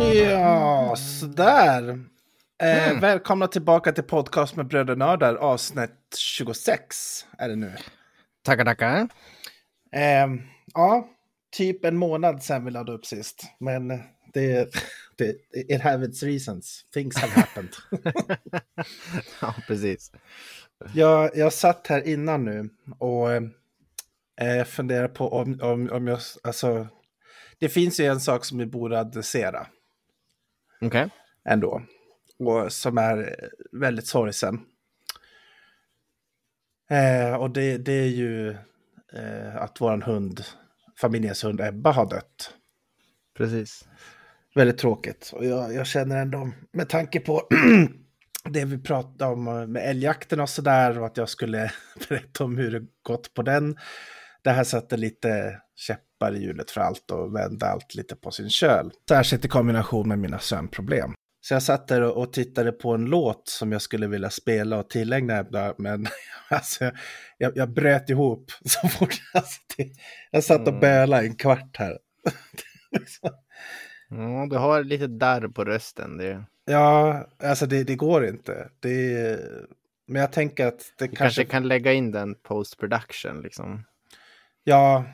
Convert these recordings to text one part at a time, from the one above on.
Ja, sådär. Eh, Mm. Välkomna tillbaka till podcast med Bröder Nördar, avsnitt 26 är det nu. Tackar, tackar. Eh, ja, typ en månad sedan vi laddade upp sist. Men det, det, it have its reasons. Things have happened. ja, precis. jag, jag satt här innan nu och eh, funderar på om, om, om jag, alltså, det finns ju en sak som vi borde adressera Okej. ändå. Och som är väldigt sorgsen. Eh, och det, det är ju eh, att våran hund, familjens hund Ebba har dött. Precis. Väldigt tråkigt. Och jag, jag känner ändå, med tanke på det vi pratade om med älgjakten och sådär, och att jag skulle berätta om hur det gått på den. Det här satte lite käppar i hjulet för allt och vände allt lite på sin köl. Särskilt i kombination med mina sömnproblem. Så jag satt där och, tittade på en låt som jag skulle vilja spela och tillägna Ebba, men alltså, jag, jag bröt ihop så fort. Alltså, jag satt och Mm. bölade en kvart här. Ja, du har lite darr på rösten. Det, Ja, alltså det, det går inte. Det men jag tänker att det kanske... kanske kan lägga in den post production liksom. Ja,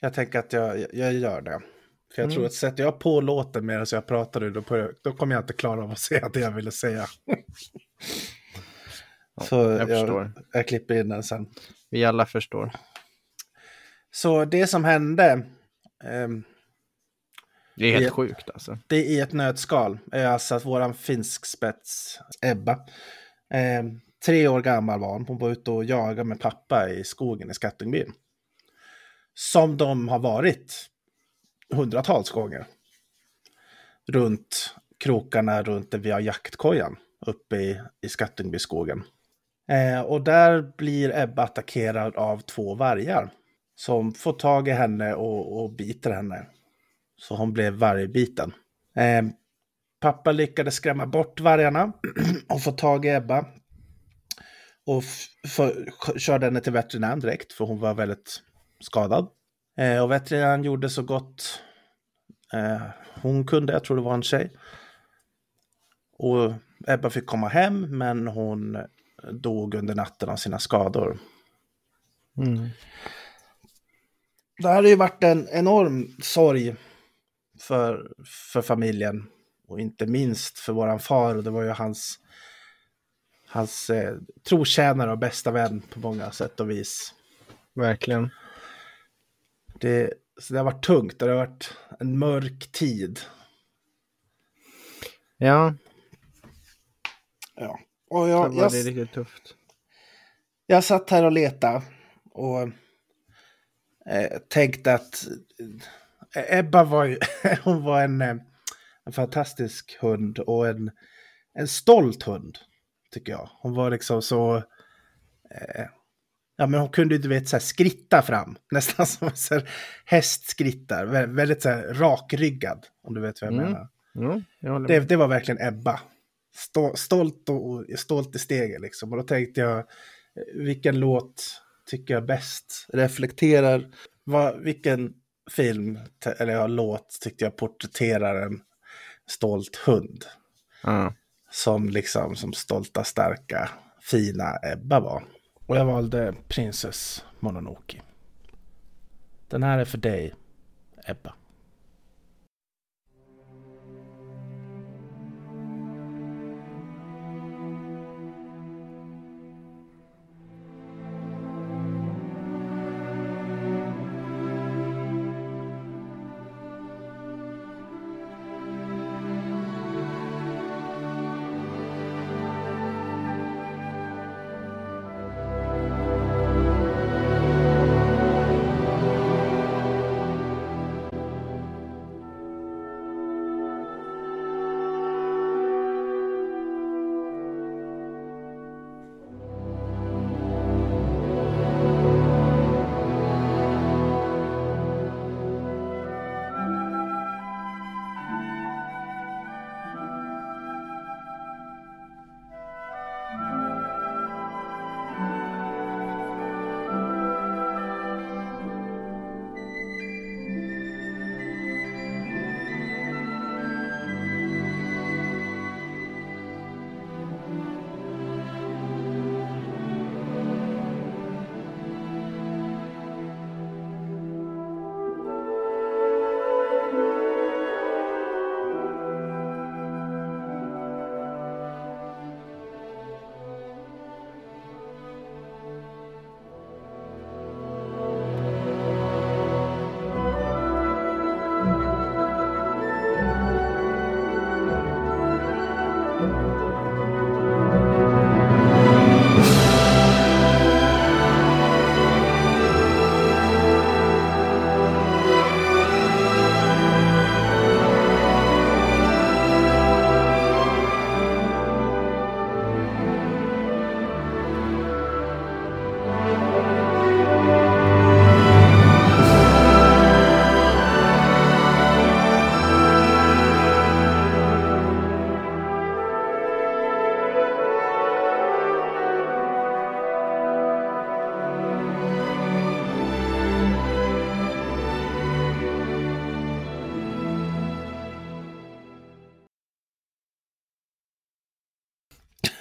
jag tänker att jag, jag gör det. För jag Mm. tror att sätter jag på låten medan jag pratar nu, då, då kommer jag inte klara av att säga det jag ville säga. Ja, Så jag jag, jag klipper in den sen. Vi alla förstår. Så det som hände, ehm, Det är helt Ja. sjukt alltså. det i ett nötskal är alltså att våran finsk spets, Ebba, ehm, tre år gammal var hon. Hon var ute och jagade med pappa i skogen i Skattungbyn. Som de har varit hundratals gånger. Runt krokarna runt där vi har jaktkojan uppe i, i Skattungbyskogen. Eh, och där blir Ebba attackerad av två vargar. Som får tag i henne och, och biter henne. Så hon blev vargbiten. Eh, pappa lyckades skrämma bort vargarna och få tag i Ebba. Och för, körde henne till veterinären direkt för hon var väldigt skadad. Eh, och veterinären gjorde så gott eh, hon kunde, jag tror det var en tjej. Och Ebba fick komma hem men hon dog under natten av sina skador. Mm. Det här har ju varit en enorm sorg för, för familjen. Och inte minst för våran far. Och det var ju hans, hans eh, trotjänare och bästa vän på många sätt och vis. Verkligen. Det, så det har varit tungt och det har varit en mörk tid. Ja, Ja. Och det jag, var jag, det riktigt tufft. jag satt här och letade och eh, tänkte att eh, Ebba var ju, hon var en, eh, en fantastisk hund och en, en stolt hund, tycker jag. Hon var liksom så, eh, ja men hon kunde du vet så här skritta fram, nästan som så här hästskrittar, Vä- väldigt så här rakryggad, om du vet vad jag Mm. menar. Ja, jag Det, det var verkligen Ebba. Stå, stolt, och, stolt i steget liksom. Och då tänkte jag, eh, vilken låt tycker jag bäst reflekterar, vad, vilken film, eller ja, låt tyckte jag porträtterar en stolt hund. Ja. Som liksom, som stolta, starka, fina Ebba var. Och jag valde Princess Mononoke. Den här är för dig, Ebba.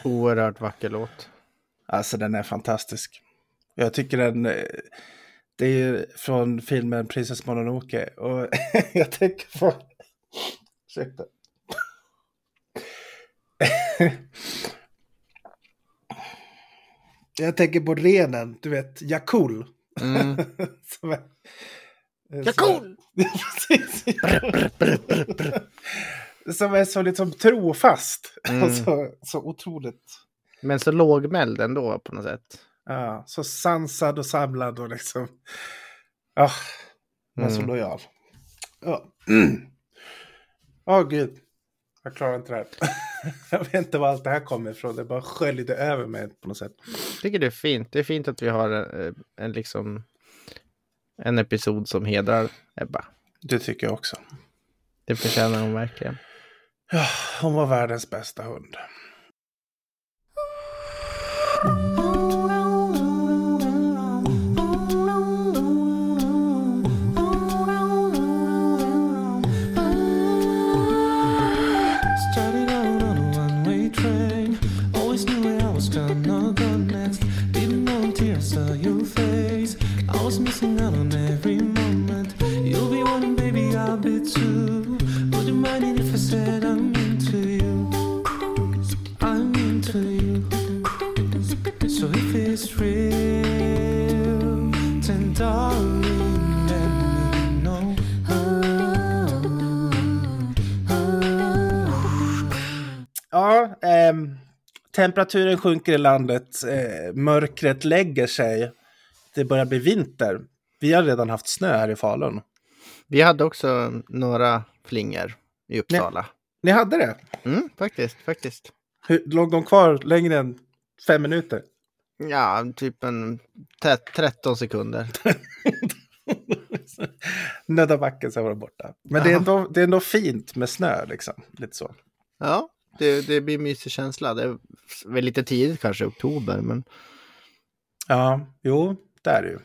Oerhört vacker låt. Alltså den är fantastisk. Jag tycker den, eh, det är ju från filmen Princess Mononoke och jag tänker på, ursäkta. Jag tänker på renen, du vet, Jakul. Mm. Jakul! Precis. Som är så liksom trofast. Mm. Alltså, så otroligt. Men så lågmäld ändå på något sätt. Ja, så sansad och samlad och liksom. Ja, men så Mm. lojal. Ja. Mm. Åh gud. Jag klarar inte det här. Jag vet inte var allt det här kommer ifrån. Det bara sköljde över mig på något sätt. Jag tycker det är fint. Det är fint att vi har en, en liksom en episod som hedrar Ebba. Det tycker jag också. Det förtjänar hon verkligen. Hon var världens bästa hund. Started out on temperaturen sjunker i landet. Eh, mörkret lägger sig. Det börjar bli vinter. Vi har redan haft snö här i Falun. Vi hade också några flingor i Uppsala. Ni hade det? Mm, faktiskt, faktiskt. Hur, låg de kvar längre än fem minuter? Ja, typ en te- 13 sekunder. Nödda backen så var de borta. Men det är, ändå, det är ändå fint med snö liksom. Lite så. Ja, det, det blir mysig känsla. Det är väl lite tidigt kanske, oktober, men Ja, jo, det är det ju.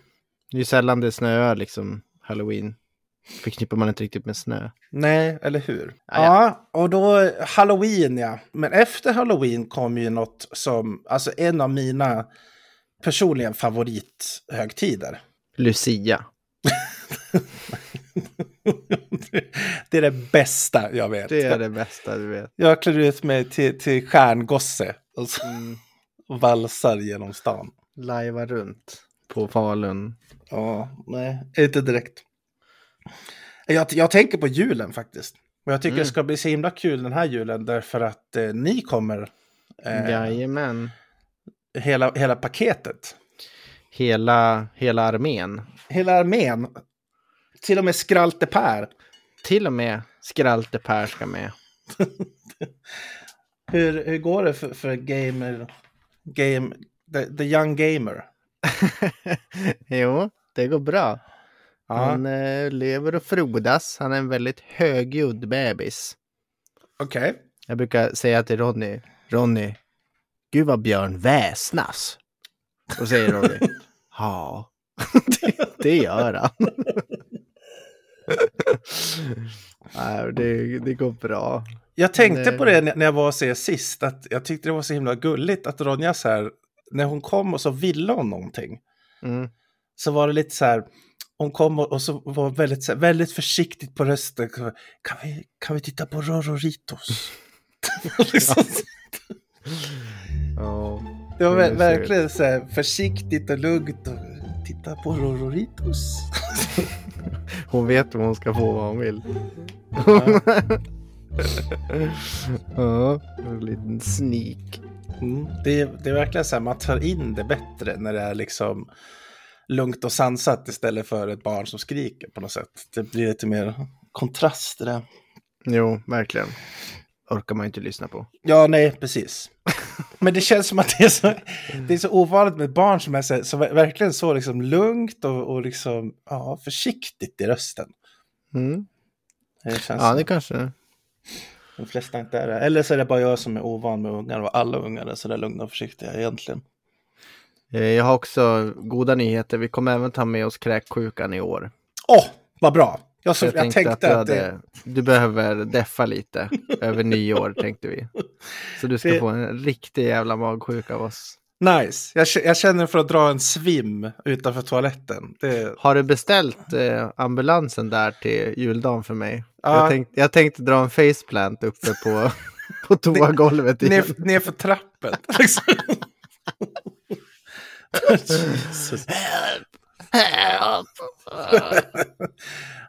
det är ju sällan det snöar liksom halloween. Förknippar man inte riktigt med snö. Nej, eller hur? Ja, Ja, och då halloween ja. Men efter halloween kom ju något som, alltså en av mina personliga favorithögtider. Lucia. det är det bästa jag vet. Det är det bästa du vet. Jag klär ut mig till, till stjärngosse och så Mm. valsar genom stan. Lajva runt på Falun. Ja, nej, inte direkt. Jag, jag tänker på julen faktiskt. Och jag tycker Mm. det ska bli så himla kul den här julen därför att eh, ni kommer eh, Jajamän. hela, hela paketet. Hela, hela armén. Hela armén. Till och med Skralte Per. Till och med Skralte Per ska med. Hur, hur går det för, för gamer, game, the, the young gamer? jo, det går bra. Ja, Han eh, lever och frodas. Han är en väldigt högljudd bebis. okej. Jag brukar säga till Ronny, Ronny, gud vad Björn väsnas. Och säger Ronny, ja, det, det gör han. Nej, det, det går bra. Jag tänkte Nej. på det när jag var och se sist, att jag tyckte det var så himla gulligt att Ronja så här, när hon kom och så ville hon någonting, Mm. så var det lite så här, hon kom och, och så var väldigt, så här, väldigt försiktigt på rösten. Kan vi, kan vi titta på Rororitos? liksom, Ja, det var det verkligen så här försiktigt och lugnt. Och, titta på Rororitos. hon vet vad hon ska få vad hon vill. Ja. ja, en liten sneak. Mm. Det, är, det är verkligen så här, man tar in det bättre när det är liksom lugnt och sansat istället för ett barn som skriker på något sätt. Det blir lite mer kontrast i det. Jo, verkligen. Orkar man inte lyssna på. Ja, nej, precis. Men det känns som att det är så, det är så ovanligt med barn som är så, ver- verkligen så liksom lugnt och, och liksom, ja, försiktigt i rösten. Mm. Det känns Ja, som det kanske de flesta inte är det. Eller så är det bara jag som är ovan med ungar och alla ungar är så där lugna och försiktiga egentligen. Eh, Jag har också goda nyheter. Vi kommer även ta med oss kräksjukan i år. Åh, vad bra! Jag, så, jag, jag, tänkte, tänkte, att, du, det, hade, du behöver deffa lite över nyår tänkte vi. Så du ska Det- få en riktig jävla magsjuka av oss. Nice. Jag, jag känner för att dra en svim utanför toaletten. Det, Har du beställt eh, ambulansen där till juldagen för mig? Ja. Jag, tänkt, jag tänkte dra en faceplant uppe på, på toagolvet. igen. ner, ner för trappen. liksom. Jesus.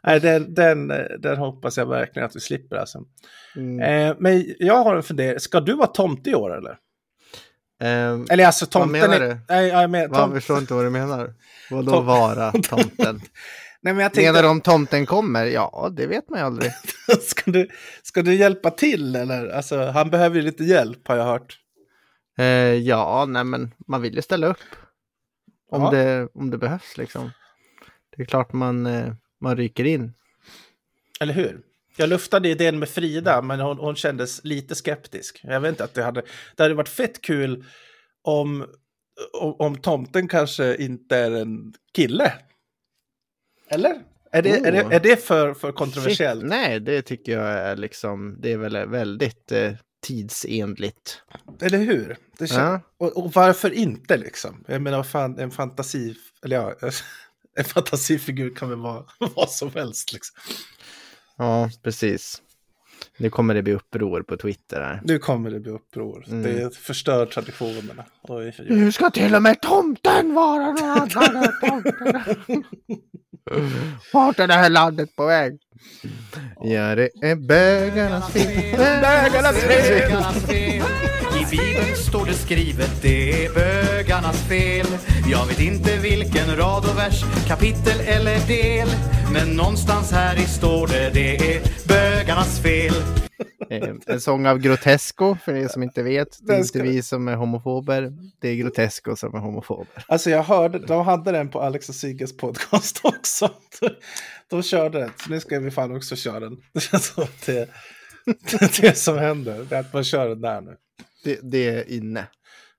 Nej, den, den, den hoppas jag verkligen att vi slipper. Alltså. Mm. Eh, men jag har en fundering. Ska du vara tomte i år eller? Ehm, Eller alltså Vad tomten... menar är- du? Nej, jag men, vad, tom... förstår inte vad du menar. Vadå Tom- vara tomten? Nej, men jag tänkte... Menar du om tomten kommer? Ja, det vet man ju aldrig. ska, du, ska du hjälpa till eller? Alltså, han behöver ju lite hjälp har jag hört. Eh, ja, nej men man vill ju ställa upp. Om, Ja. det, om det behövs liksom. Det är klart man, eh, man ryker in. Eller hur? Jag luftade idén med Frida, men hon, hon kändes lite skeptisk. Jag vet inte att det hade... Det hade varit fett kul om, om, om tomten kanske inte är en kille. Eller? Är det, är det, Oh. är det för, för kontroversiellt? Shit, nej, det tycker jag är liksom, det är väl väldigt eh, tidsenligt. Eller hur? Det kän... Ja. och, och varför inte liksom? Jag menar, fan, en fantasi... Eller ja, en fantasifigur kan väl vara vad som helst liksom. Ja, precis. Nu kommer det bli uppror på Twitter här. Nu kommer det bli uppror. Mm. Det förstör traditionerna. Oj, oj, oj. Nu ska till och med tomten vara någon annan tomten. Vart är det här landet på väg? Ja, det är bögarnas fel. Bögarnas fel. I Bibeln står det skrivet det är bögarnas fel Jag vet inte vilken rad och vers, kapitel eller del Men någonstans här i står det det är bögarnas fel Eh, En sång av Grotesco, för er som inte vet. Det är inte vi som är homofober, det är Grotesco som är homofober. Alltså jag hörde, de hade den på Alex och Sigges podcast också. De körde den, så nu ska vi fan också köra den. Det känns som att det, det, det som händer, det är att man kör den där nu. Det, det är inne.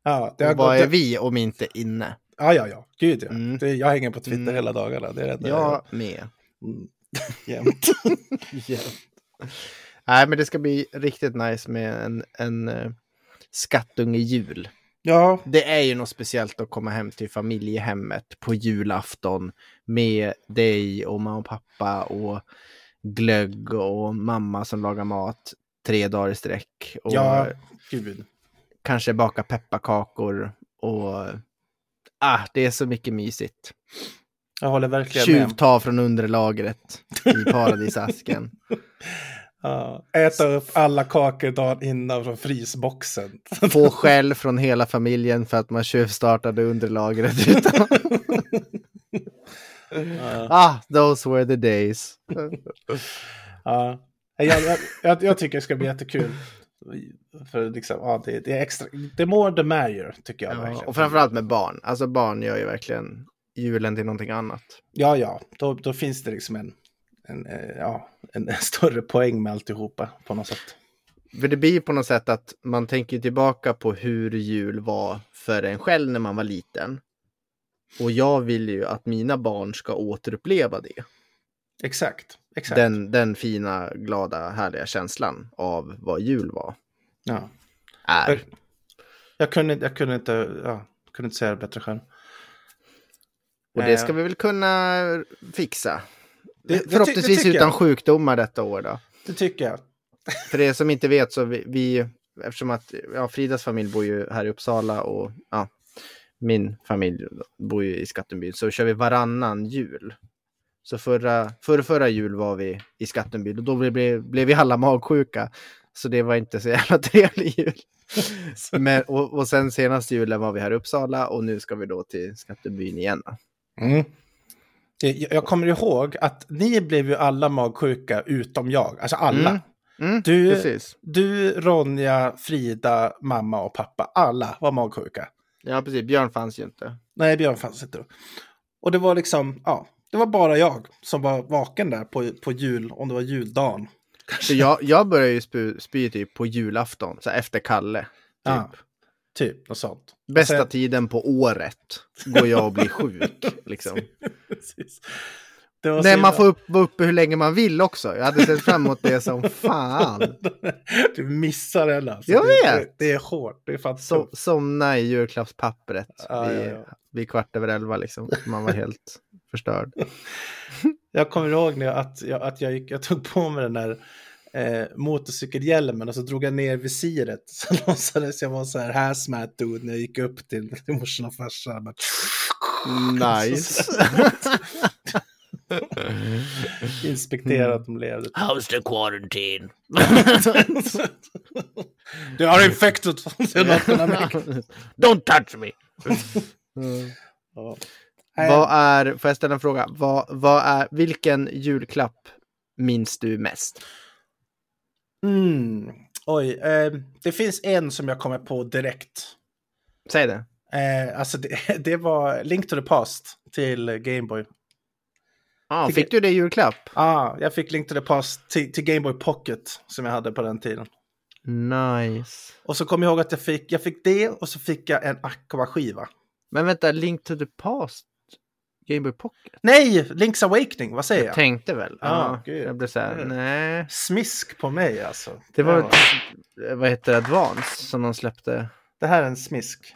Ja, det har Och vad gått, är vi om inte inne? ja, ja, ja, gud ja. Mm. Det, jag hänger på Twitter Mm. hela dagarna, det är det Jag med. mm. jämt. Nej, men det ska bli riktigt nice med en, en uh, skattunge jul. Ja, Det är ju något speciellt att komma hem till familjehemmet på julafton med dig och mamma och pappa och glögg och mamma som lagar mat tre dagar i sträck. Och ja, gud. Kanske baka pepparkakor och ah, det är så mycket mysigt. Jag håller verkligen med. Tjuvta från underlagret i paradisasken. Ja, äta upp alla kakor dagen innan från frysboxen. Få skäll från hela familjen för att man tjuvstartade underlagret utan... Ja. ah, those were the days. Ja. Jag, jag, jag tycker det ska bli jättekul. För liksom, ja, det, det är extra, the more the merrier, tycker jag Ja, verkligen. och framförallt med barn. Alltså barn gör ju verkligen julen till någonting annat. Ja, ja, då, då finns det liksom en, en, eh, ja, en, en större poäng med alltihopa på något sätt. För det blir ju på något sätt att man tänker tillbaka på hur jul var för en själv när man var liten. Och jag vill ju att mina barn ska återuppleva det. Exakt, exakt. Den, den fina, glada, härliga känslan av vad jul var. Ja. Är. Jag, jag, kunde, jag kunde, inte, ja, kunde inte säga det bättre själv. Och det Eh, ska vi väl kunna fixa. Det- det Förhoppningsvis det utan jag. sjukdomar detta år då. Det tycker jag. För er som inte vet så vi, vi eftersom att ja, Fridas familj bor ju här i Uppsala och ja, min familj bor ju i Skattunbyn så kör vi varannan jul. Så förra, förra, förra jul var vi i Skattunbyn och då blev, blev vi alla magsjuka. Så det var inte så jävla trevlig jul. Men, och, och sen senaste julen var vi här i Uppsala och nu ska vi då till Skattunbyn igen. Mm. Jag kommer ihåg att ni blev ju alla magsjuka utom jag. Alltså alla. Mm. Mm, Du, precis. du, Ronja, Frida, mamma och pappa. Alla var magsjuka. Ja, precis. Björn fanns ju inte. Nej, Björn fanns inte. Och det var liksom, ja, det var bara jag som var vaken där på, på jul, om det var juldagen. Så jag, jag började ju spy, spy typ på julafton, så efter Kalle. Typ. Ja. Typ, något sånt. Bästa sen- tiden på året går jag och blir sjuk. liksom. Nej, man får upp, vara uppe hur länge man vill också. Jag hade sett fram emot det som fan. Du missar den alltså. Jag det, vet. Det, det är hårt. Det är fan So, tufft. somna i julklappspappret Ja, vid, ja, ja. vid kvart över elva liksom. Man var helt förstörd. Jag kommer ihåg när jag, att, jag, att jag, gick, jag tog på mig den där eh, motorcykelhjälmen och så drog jag ner visiret. Så låtsades jag vara så här hazmat dude när jag gick upp till, till morsan och farsan. Bara, Nice. Inspektera att de levde. How's the quarantine? Du har infected. Don't touch me! Ja. Vad är, får jag ställa en fråga? Vad, vad är, vilken julklapp minns du mest? Mm. Oj, eh, det finns en som jag kommer på direkt. Säg det. Eh, alltså det, det var Link to the Past till Gameboy. Ah, Tycker- fick du det i julklapp? Ah, jag fick Link to the Past till, till Game Boy Pocket som jag hade på den tiden. Nice. Och så kom jag ihåg att jag fick, jag fick det och så fick jag en Aqua-skiva. Men vänta, Link to the Past? Game Boy Pocket? Nej, Link's Awakening, vad säger jag? Jag tänkte väl. Ja, Ja, gud. jag blev så här, Mm. nej. Smisk på mig alltså. Det var, Ja. ett, vad heter det, Advance som de släppte. Det här är en smisk.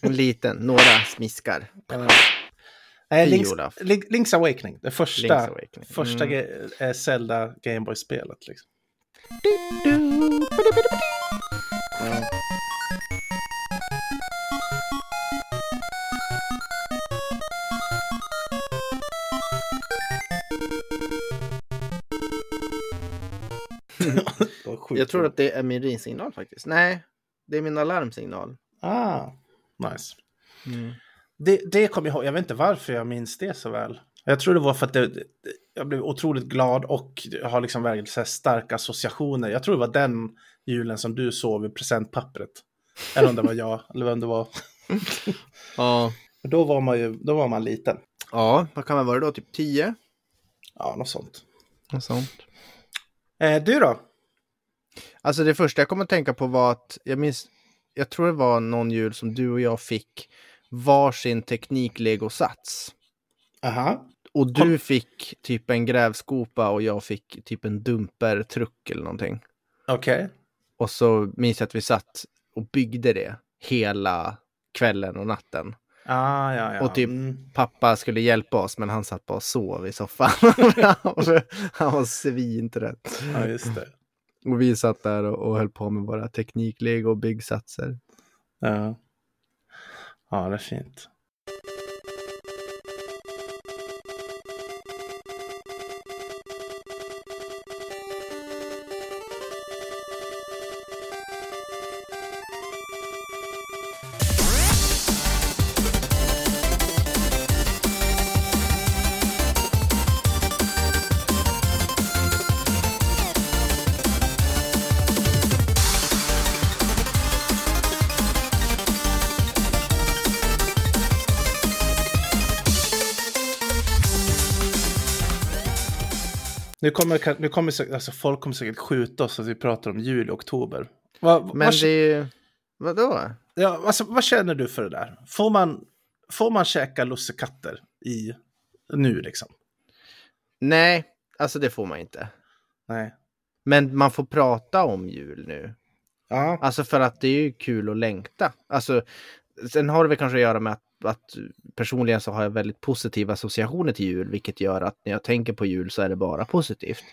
En liten, några smiskar. Nej, Fy, Link's, Link's Awakening. Det första, Awakening. första Mm. ge- eh, Zelda Gameboy-spelet. Liksom. Ja. Sjukt Jag tror att det är min ringsignal faktiskt. Nej, det är min alarmsignal. Ah, nice. Det, det kommer jag ihåg. Jag vet inte varför jag minns det så väl. Jag tror det var för att det, jag blev otroligt glad och har liksom verkligen så starka associationer. Jag tror det var den julen som du såg vid presentpappret. Eller om det var jag, eller vem det var. Ja. Då var man ju, då var man liten. Ja, vad kan man vara då? Typ 10? Ja, något sånt. Något sånt. Eh, du då? Alltså det första jag kom att tänka på var att jag minns, jag tror det var någon jul som du och jag fick varsin teknik-legosats. Aha. Och du fick typ en grävskopa och jag fick typ en dumpertruck eller någonting. Okej. Och så minns jag att vi satt och byggde det hela kvällen och natten. Ah, ja, ja. Och typ- Mm. Pappa skulle hjälpa oss men han satt bara och sov i soffan. han var svintrött. Ja, just det. Och vi satt där och, och höll på med våra teknik-lego och byggsatser. Ja. Ja, det är fint. Nu kommer, nu kommer alltså folk kommer säkert skjuta oss att vi pratar om jul i oktober. Vad, Men vad, det är ju... Vadå? ja, alltså, vad känner du för det där? Får man, får man käka lussekatter i, nu liksom? Nej, alltså det får man inte. Nej. Men man får prata om jul nu. Ja, Alltså för att det är ju kul att längta. Alltså, sen har det väl kanske att göra med att, att personligen så har jag väldigt positiva associationer till jul, vilket gör att när jag tänker på jul så är det bara positivt.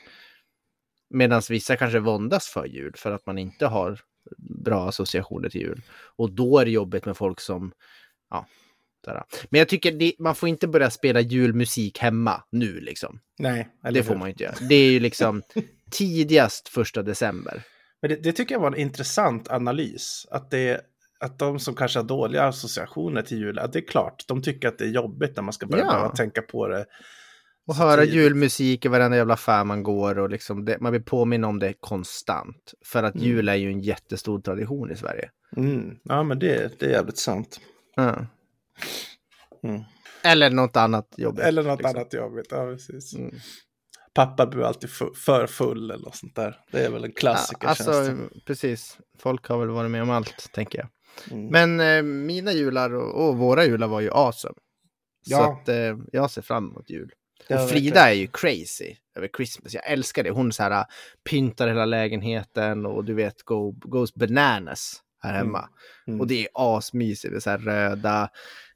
Medan vissa kanske våndas för jul för att man inte har bra associationer till jul. Och då är det jobbigt med folk som, ja, sådär. Men jag tycker det, man får inte börja spela julmusik hemma nu liksom. nej. Det får man inte göra. Det är ju liksom tidigast första december. Men det, det tycker jag var en intressant analys. Att, det, att de som kanske har dåliga associationer till jul, det är klart, de tycker att det är jobbigt när man ska börja Ja. tänka på det. Och höra tidigt. julmusik i varenda jävla affär man går och liksom det, man blir påminn om det konstant. För att Mm. jul är ju en jättestor tradition i Sverige. Mm. Ja, men det, det är jävligt sant. Ja. Mm. Eller något annat jobbigt. Eller något liksom. annat jobbigt, ja precis. Mm. Pappa blir alltid för full eller något sånt där. Det är väl en klassiker Ja, alltså, precis. Folk har väl varit med om allt, tänker jag. Mm. Men eh, mina jular och, och våra jular var ju awesome. Så Ja. att eh, jag ser fram emot jul. Och Frida är ju crazy över Christmas. Jag älskar det. Hon så här, pyntar hela lägenheten och du vet, go, goes bananas här Mm. hemma. Mm. Och det är asmysigt. Det är så här röda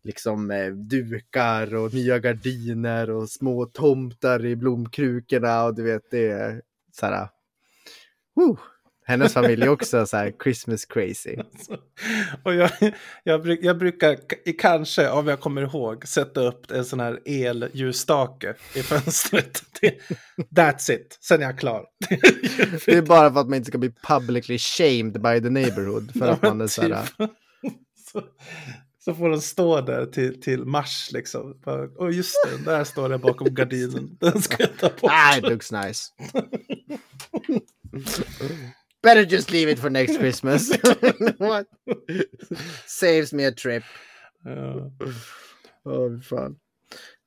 liksom, eh, dukar och nya gardiner och små tomtar i blomkrukorna. Och du vet, det är så här... Woo! Hennes familj är också så här Christmas crazy. Och jag, jag, jag brukar kanske, om jag kommer ihåg, sätta upp en sån här elljusstake i fönstret. Det, that's it, sen är jag klar. Det är bara för att man inte ska bli publicly shamed by the neighborhood. För att man är så här... typ. så, så får den stå där till, till mars liksom. Och just det, där står det bakom gardinen. Den ska jag ta bort. Ah, it looks nice. Better just leave it for next Christmas. What? Saves me a trip. Ja. Åh, fan.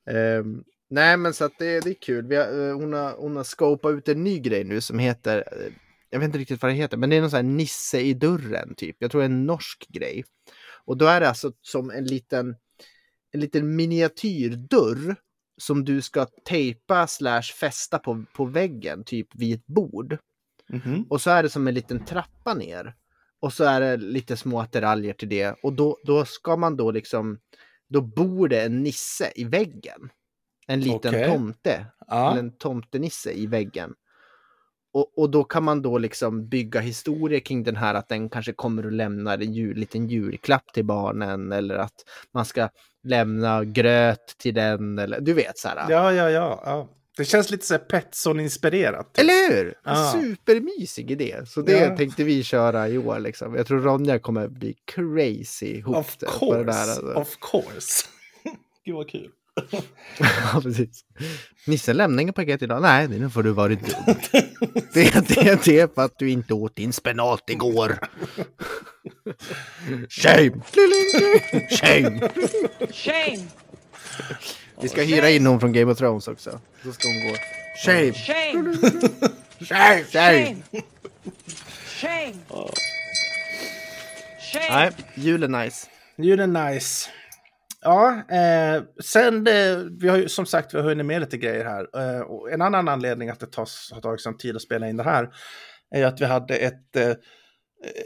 Ehm, nej, men så att det, det är kul. Vi har, eh, hon, har, hon har scopat ut en ny grej nu som heter, eh, jag vet inte riktigt vad det heter, men det är någon sån här Nisse i dörren typ. Jag tror det är en norsk grej. Och då är det alltså som en liten, en liten miniatyrdörr som du ska tejpa slash fästa på, på väggen, typ vid ett bord. Mhm. Och så är det som en liten trappa ner. Och så är det lite små attiraljer till det. Och då, då ska man då liksom, då bor det en nisse i väggen. En liten Okej. tomte, eller Ja. en tomtenisse i väggen. Och, och då kan man då liksom bygga historier kring den här att den kanske kommer att lämna en jul, liten julklapp till barnen eller att man ska lämna gröt till den eller du vet så här. ja, ja, ja, ja. Det känns lite så här Petson-inspirerat. typ. Eller hur? En Ja. supermysig idé. Så det Ja. tänkte vi köra i år. Liksom. Jag tror Ronja kommer bli crazy Of på det course, där. Alltså. of course. Gud vad kul. ja, precis. Nissen lämnar inga paket idag. Nej, nu får du varit dum. det, det, det är för att du inte åt din spenat igår. Shame! Shame! Shame! Vi ska hyra in hon från Game of Thrones också. Så ska hon gå. Shame! Shame! Shame! Shame! Shame! Shame! Nej, julen nice. Julen nice. Ja, eh, sen eh, vi har ju som sagt vi har hunnit med lite grejer här. Eh, och en annan anledning att det tas, har tagit sån tid att spela in det här är att vi hade ett, eh,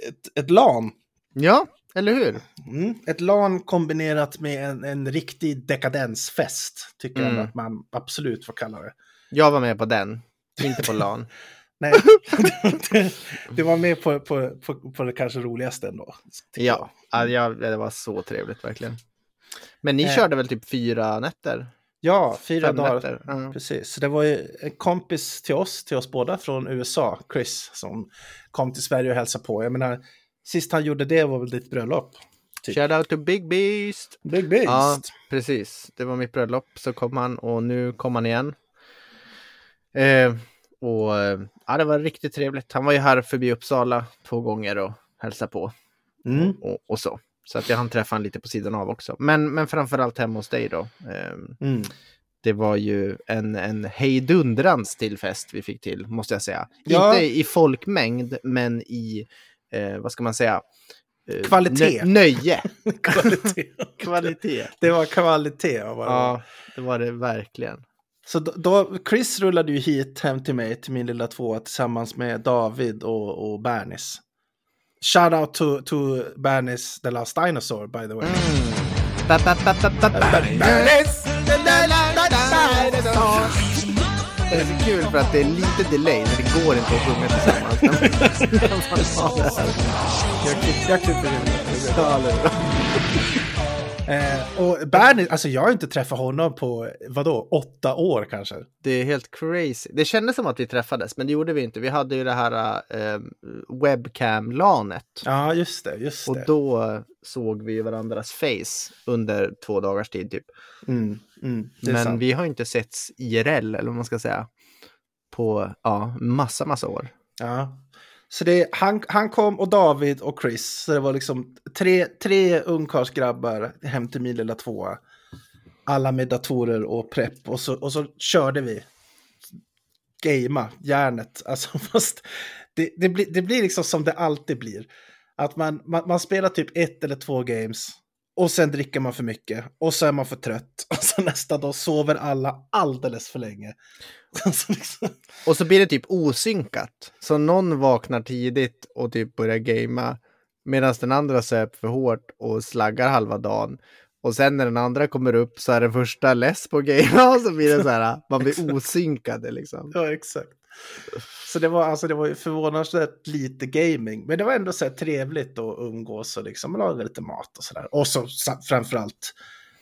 ett, ett LAN. Ja, eller hur? Mm. Ett LAN kombinerat med en, en riktig dekadensfest. Tycker Mm. jag att man absolut får kalla det. Jag var med på den. Inte på LAN. Nej, det var med på, på, på, på det kanske roligaste ändå. jag. Ja, ja, ja, det var så trevligt verkligen. Men ni Eh. körde väl typ fyra nätter? Ja, fyra Fem dagar. Ja. Precis, så det var ju en kompis till oss, till oss båda från USA, Chris, som kom till Sverige och hälsade på. Jag menar, sist han gjorde det var väl ditt bröllop? Typ. Shout out to Big Beast! Big Beast. Ja, precis. Det var mitt bröllop, så kom han och nu kom han igen. Eh, och eh, ja, det var riktigt trevligt. Han var ju här förbi Uppsala två gånger och hälsade på Mm. och, och så. Så att jag hann träffa honom lite på sidan av också. Men, men framförallt hemma hos dig då. Eh, Mm. det var ju en, en hejdundrans till fest vi fick till, måste jag säga. Ja. Inte i folkmängd, men i, eh, vad ska man säga? Eh, Kvalitet. nö- nöje. Kvalitet. Kvalitet. Det var kvalitet. Var det. Ja, det var det verkligen. Så då, då, Chris rullade ju hit hem till mig, till min lilla tvåa, tillsammans med David och, och Bernis. Shout out to, to Bernis, the last dinosaur, by the way. Ba, ba. Det är så kul för att det är lite delay, men det går inte att sjunga tillsammans. Eh, och Bernis, alltså jag har inte träffat honom på, vadå, åtta år kanske? Det är helt crazy. Det kändes som att vi träffades, men det gjorde vi inte. Vi hade ju det här eh, webcam-lanet. Ja, just det, just Och det. då eh, såg vi varandras face under två dagars tid typ. Mm, mm, Men sant. vi har inte setts IRL, eller vad man ska säga, på ja, massa, massa år. Ja. Så det, han, han kom och David och Chris. Så det var liksom tre, tre ungkarlsgrabbar hem till min lilla tvåa. Alla med datorer och prepp. Och så, och så körde vi. Gamea, järnet. Alltså fast det, det, blir, det blir liksom som det alltid blir. Att man, man, man spelar typ ett eller två games. Och sen dricker man för mycket. Och så är man för trött. Och så nästa dag sover alla alldeles för länge. Så liksom, Och så blir det typ osynkat. Så någon vaknar tidigt och typ börjar gamea. Medan den andra söp för hårt och slaggar halva dagen. Och sen när den andra kommer upp så är den första less på gamea och så blir det så här, man blir osynkade liksom. ja, exakt. Så det var, alltså, det var förvånansvärt lite gaming. Men det var ändå så trevligt att umgås och liksom laga lite mat och sådär. Och så framförallt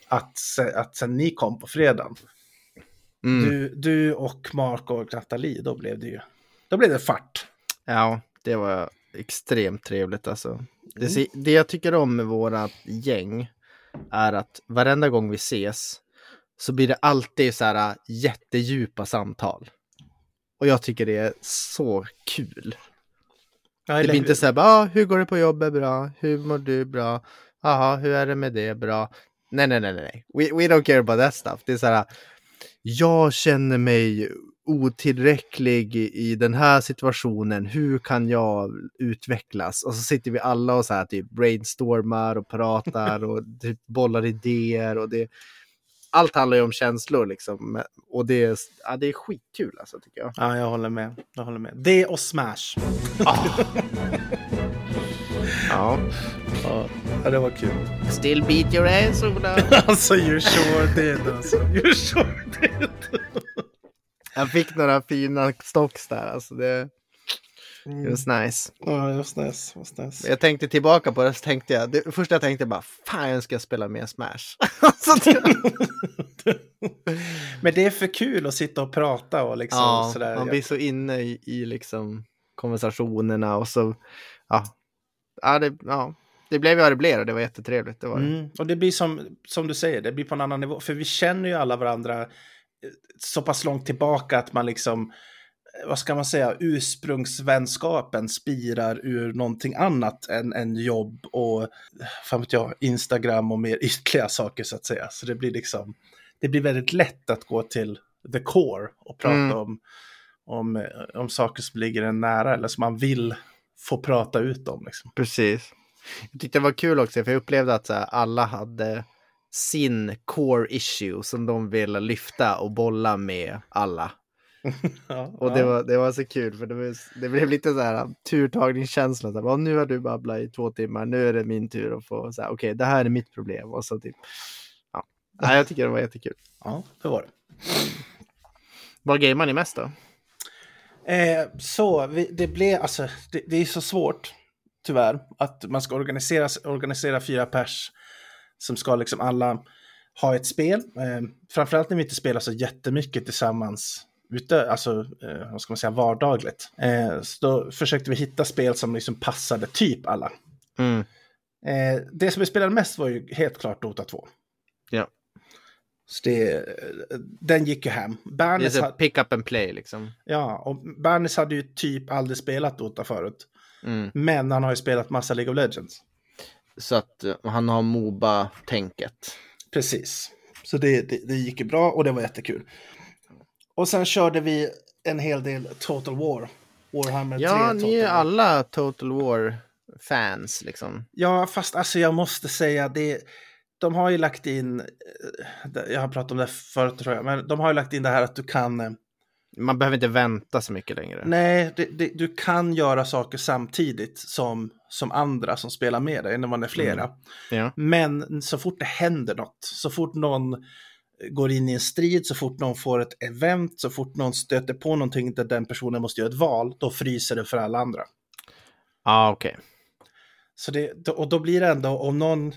att, att sen ni kom på fredagen. Mm. Du, du och Mark och Nathalie, då blev det ju då blev det fart. Ja, det var extremt trevligt alltså. Det, se- det jag tycker om med våra gäng är att varenda gång vi ses så blir det alltid så här jättedjupa samtal. Och jag tycker det är så kul. Det blir inte så här, ah, hur går det på jobbet? Bra. Hur mår du? Bra. Jaha, hur är det med det? Bra. Nej, nej, nej, nej. We, we don't care about that stuff. Det är så här, jag känner mig otillräcklig i, i den här situationen. Hur kan jag utvecklas? Och så sitter vi alla och så här typ brainstormar och pratar och typ bollar idéer och det. Allt handlar ju om känslor liksom. Och det är, ja, det är skitkul alltså tycker jag. Ja, jag håller med. Jag håller med. Det och Smash. Ja. Ja, det var kul. Still beat your ass Ola. alltså, you sure did alltså. You sure did. Jag fick några fina stocks där. Alltså det, det var nice. Ja, det var snäs. var snäs. Jag tänkte tillbaka på det så tänkte jag. Det första jag tänkte bara. Fan jag ska spela mer Smash. Men det är för kul att sitta och prata och liksom ja, sådär. man blir så inne i, i liksom konversationerna och så. Ja, ja, det, ja. det blev vad det blev och det var jättetrevligt. Det var det. Mm. Och det blir som, som du säger, det blir på en annan nivå. För vi känner ju alla varandra eh, så pass långt tillbaka att man liksom, vad ska man säga, ursprungsvänskapen spirar ur någonting annat än, än jobb och, fan vet jag, Instagram och mer ytliga saker så att säga. Så det blir liksom, det blir väldigt lätt att gå till the core och prata Mm. om, om, om saker som ligger en nära eller som man vill få prata ut om. Liksom. Precis. Jag tyckte det var kul också för jag upplevde att här, alla hade sin core issue som de ville lyfta och bolla med alla. Ja, Och det, var, det var så kul för det, var, det blev lite så här turtagningskänsla. Så här, "Ja, nu har du babblat i två timmar, nu är det min tur att få så här, okej, det här är mitt problem. Och så typ, ja. Nej, jag tycker det var jättekul. ja, det var det. Vad gamear ni mest då? Eh, så vi, det blev, alltså, det, det är så svårt, tyvärr, att man ska organisera, organisera fyra pers som ska liksom alla ha ett spel. Eh, framförallt när vi inte spelar så jättemycket tillsammans ute, alltså eh, vad ska man säga, vardagligt. Eh, så då försökte vi hitta spel som liksom passade typ alla. Mm. Eh, det som vi spelade mest var ju helt klart Dota 2. Ja. Så det, den gick ju hem. Det är så pick up and play liksom. ja, och Bernes hade ju typ aldrig spelat Dota förut. Mm. Men han har ju spelat massa League of Legends. Så att eh, han har Moba-tänket. Precis. Så det, det, det gick ju bra och det var jättekul. Och sen körde vi en hel del Total War. Warhammer 3 Ja, ni är War. alla Total War-fans liksom. Ja, fast alltså jag måste säga det. De har ju lagt in, eh, jag har pratat om det förut tror jag, men de har ju lagt in det här att du kan, eh, Man behöver inte vänta så mycket längre. nej, det, det, du kan göra saker samtidigt som, som andra som spelar med dig när man är flera. Ja. Men så fort det händer något, så fort någon går in i en strid, så fort någon får ett event, så fort någon stöter på någonting där den personen måste göra ett val, då fryser det för alla andra. Ja, okej. Så det, då- och då blir det ändå, om någon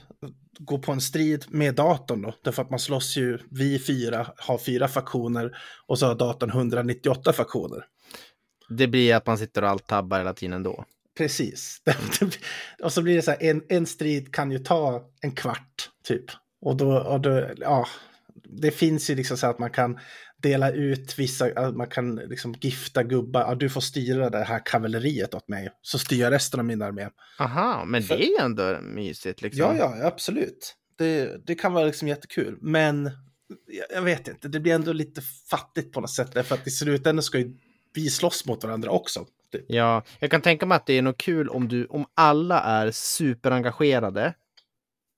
går på en strid med datorn då, därför att man slåss ju, vi fyra har fyra faktioner och så har datorn 198 faktioner. Det blir att man sitter och alt-tabbar hela tiden då. Precis. och så blir det så här, en, en strid kan ju ta en kvart typ. Och då, och då, ja, det finns ju liksom så att man kan dela ut vissa, man kan liksom gifta gubbar, ja, du får styra det här kavalleriet åt mig, så styr jag resten av min armé. Aha, men För- det är ändå mysigt liksom. Ja, ja, absolut. Det, det kan vara liksom jättekul, men jag, jag vet inte, det blir ändå lite fattigt på något sätt, därför att i slutändan ska ju vi slåss mot varandra också. Det, Ja, jag kan tänka mig att det är nog kul om, du, om alla är superengagerade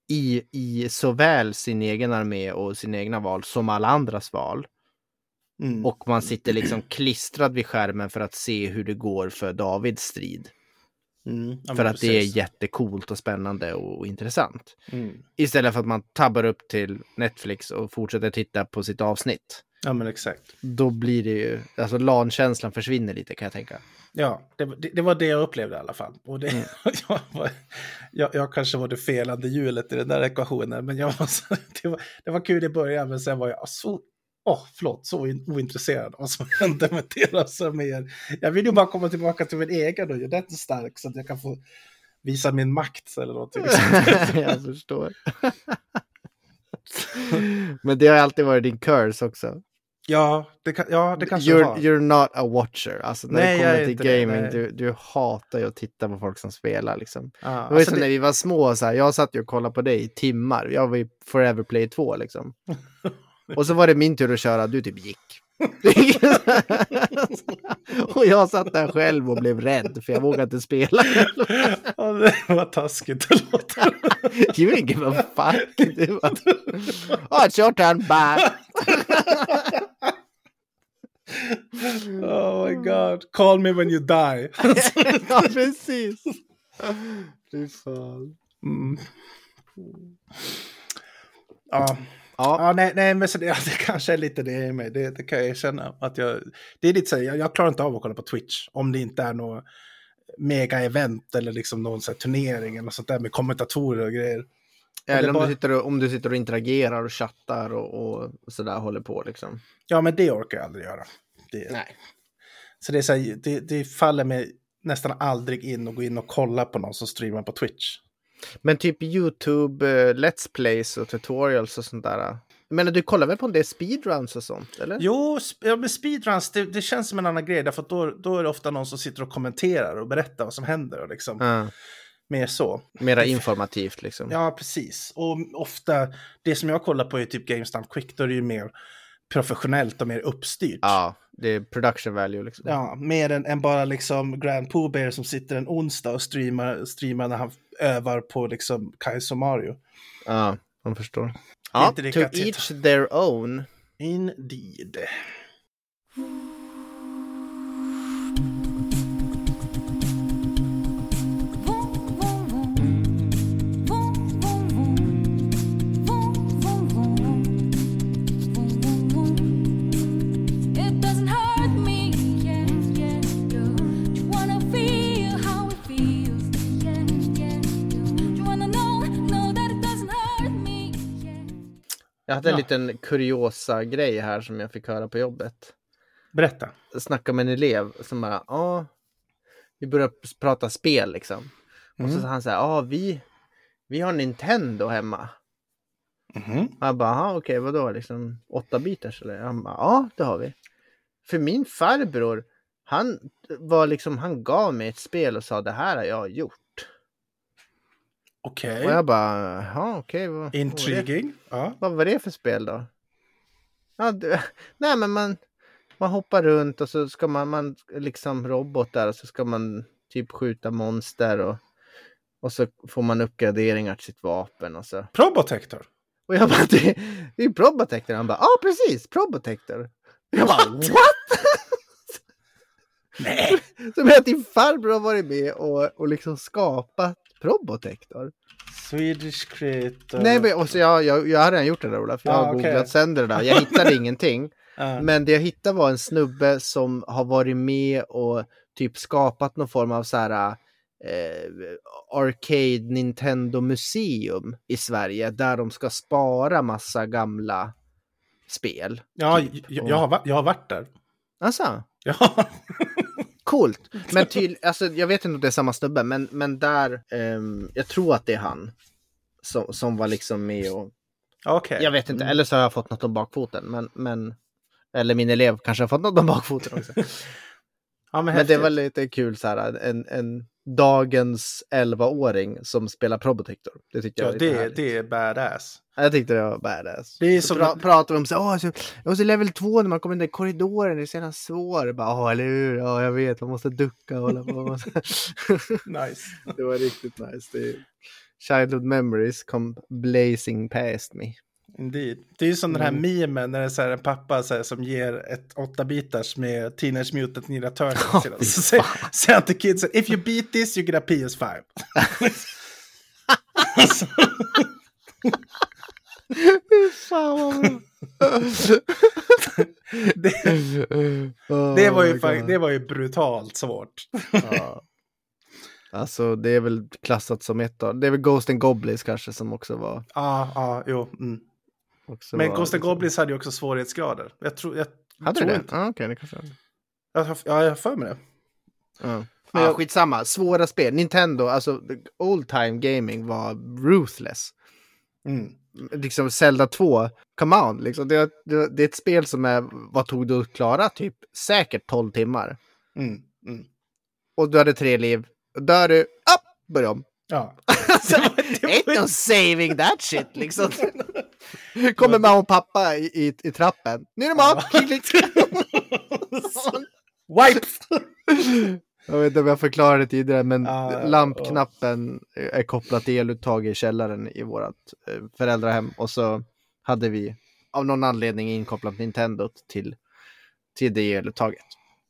i, i såväl sin egen armé och sina egna val som alla andras val. Mm. Och man sitter liksom klistrad vid skärmen för att se hur det går för Davids strid. Mm. Ja, för att det är precis. jättecoolt och spännande och intressant. Mm. Istället för att man tabbar upp till Netflix och fortsätter titta på sitt avsnitt. Ja, men exakt. Då blir det ju, alltså LAN-känslan försvinner lite kan jag tänka. Ja, det, det, det var det jag upplevde i alla fall. Och det, Mm. jag, var, jag, jag kanske var det felande hjulet i den där ekvationen, men jag var så, det, var, det var kul i början, men sen var jag så, åh, förlåt, så in- ointresserad av vad som hände med deras arméer. Jag vill ju bara komma tillbaka till min egen och göra den stark så att jag kan få visa min makt eller någonting. jag förstår. Men det har alltid varit din curse också. Ja, det, kan, ja, det kanske You're, var. you're not a watcher. Alltså när Nej, det kommer till det, gaming, du, du hatar ju att titta på folk som spelar liksom. Ja, Det var alltså som det- när vi var små, så här, jag satt ju och kollade på dig i timmar. Jag var ju Forever Play 2 liksom. Och så var det min tur att köra, du typ gick. och jag satt där själv och blev rädd för jag vågade inte spela. ja, det var taskigt att låta. you didn't give a fuck. Det var... oh, it's your turn, bye. Oh my god, call me when you die. ja, precis. Fy fan. Mm. Ja. Ja, Ja, nej, nej, men så det, ja, det kanske är lite det i mig. Det, det kan jag erkänna. Att jag, det är lite så här, jag, jag klarar inte av att kolla på Twitch. Om det inte är något mega-event eller liksom någon så här, turnering eller sånt där med kommentatorer och grejer. eller om, bara- du sitter och, om du sitter och interagerar och chattar och, och sådär håller på liksom. Ja, men det orkar jag aldrig göra. Det, Nej. Så det, är så här, det, det faller mig nästan aldrig in och gå in och kolla på någon som streamar på Twitch. Men typ YouTube, eh, Let's Plays och tutorials och sånt där. Men du kollar väl på en del speedruns och sånt, eller? Jo, ja, men speedruns, det, det känns som en annan grej. Därför att då, då är det ofta någon som sitter och kommenterar och berättar vad som händer. Och liksom, Ja, Mer så. mera informativt liksom. Ja, precis. Och ofta, det som jag kollar på är typ GameStop Quick, då är det ju mer professionellt och mer uppstyrt. Ja, det är production value liksom. Ja, mer än, än bara liksom Grand Pooh Bear som sitter en onsdag och streamar, streamar när han övar på liksom Kaizo Mario. Ja, man förstår. Ja, to each their own. Indeed. Jag hade en Ja. liten kuriosa grej här som jag fick höra på jobbet. Berätta. Jag snackade med en elev som bara, ja, vi började prata spel liksom. Och så Mm. sa han så här, ja, vi, vi har Nintendo hemma. Mhm. Jag bara, aha, okej, vadå, liksom 8 bitars eller? Han bara, ja, det har vi. För min farbror, han var liksom, han gav mig ett spel och sa, det här har jag gjort. Okej. Och jag bara, jaha, okej, vad, vad, var det, Intriguing. Ja. vad var det för spel då? Ja, det, nej, men man, man hoppar runt och så ska man, man liksom robotar och så ska man typ skjuta monster och, och så får man uppgraderingar till sitt vapen och så. Probotector. Och jag bara, det, det är ju Probotector. Han bara, ja ah, precis, Probotector. Jag bara, what? Nej. Som att din farbror har varit med och, och liksom skapat Probotector. Swedish creator. Nej, men och så jag, jag, jag har redan gjort det där Ola, för jag Ah, har googlat sönder det där. Jag hittade ingenting. Ja. Men det jag hittade var en snubbe som har varit med och typ skapat någon form av så här eh, Arcade Nintendo Museum i Sverige där de ska spara massa gamla spel. Ja, typ. jag, jag, har, jag har varit där. Alltså, Ja. coolt. Men till, alltså, jag vet inte om det är samma snubbe, men, men där, ehm, jag tror att det är han som, som var liksom med och Okej. Jag vet inte, eller så har jag fått något om bakfoten. Men, men, eller min elev kanske har fått något om bakfoten också. Ja, men, men det var lite kul så här, en, en dagens 11-åring som spelar Probotector. Det tyckte jag Ja, var lite det, härligt. det är badass. Jag tyckte det var badass. Det är så som- pra, pratar vi om så här, så, jag måste level 2 när man kommer in i korridoren, det är så jävla svårt. Bara, åh, eller hur? Ja, jag vet, man måste ducka och hålla på. Nice. det var riktigt nice. Det, childhood memories come blazing past me. Indeed. Det är ju som den här Mm. memen när det är så här en pappa så här, som ger ett åtta bitars med Teenage Mutant Ninja Turtles. Fy så säger, han till kidsen, if you beat this you get a PS5. Fan vad bra. det, Oh det, var ju, God. det var ju brutalt svårt. Ja. Alltså det är väl klassat som ett av, det är väl Ghost and Goblins kanske som också var. Ja, ja, jo. Mm. Också Men var, Ghost liksom- Goblins hade ju också svårighetsgrader. Jag tror, jag Hade tror det? inte. Ja, okej, det kanske Jag ja, jag har för mig det. Ja. Men ja, skitsamma, svåra spel. Nintendo, alltså old time gaming var ruthless. Mm. Liksom Zelda 2, come on, liksom. det, det, det är ett spel som är, vad tog du att klara? Typ säkert 12 timmar. Mm. Mm. Och du hade tre liv. Dör du, upp, börja om. Ja. Alltså, Ain't no saving that shit liksom. Kommer mamma och pappa i, i, i trappen. Nu är det mat! Klick, klick. Wipe! Jag vet inte om jag förklarade det tidigare, men ja, lampknappen är kopplad till eluttag i källaren i vårt eh, föräldrahem. Och så hade vi av någon anledning inkopplat Nintendo till, till det eluttaget.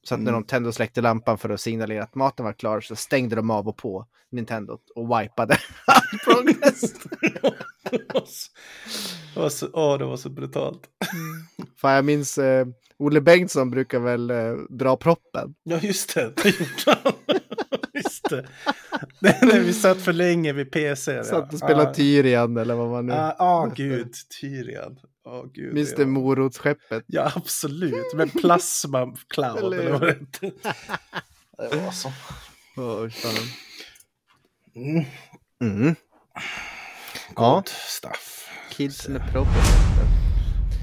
Så att när Mm. de tände och släckte lampan för att signalera att maten var klar så stängde de av och på Nintendo och wipade all progress. det, var så, åh, det var så brutalt. Fan, jag minns eh, Olle Bengtsson brukar väl eh, dra proppen. Ja, just det. Det gjorde han. Just det. det när vi satt för länge vid PC. Satt och spelade Tyrian eller vad man nu... Ja, ah, gud. Tyrian. Åh, gud. Minns det du morotsskeppet? Ja, absolut. Med plasma cloud. Eller vad det. Det var så. Åh, fan. Mm. Mm. Ja, God stuff. Kids med proppen.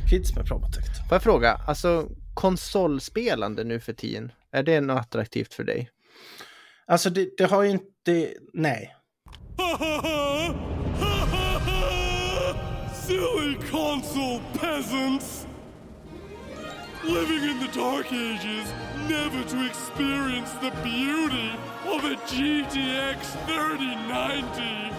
Kids med Probotect. Får jag fråga, alltså konsolspelande nu för tiden, är det något attraktivt för dig? Alltså, det, det har ju inte... Nej. Silly console peasants! Living in the dark ages, never to experience the beauty of a GTX 3090.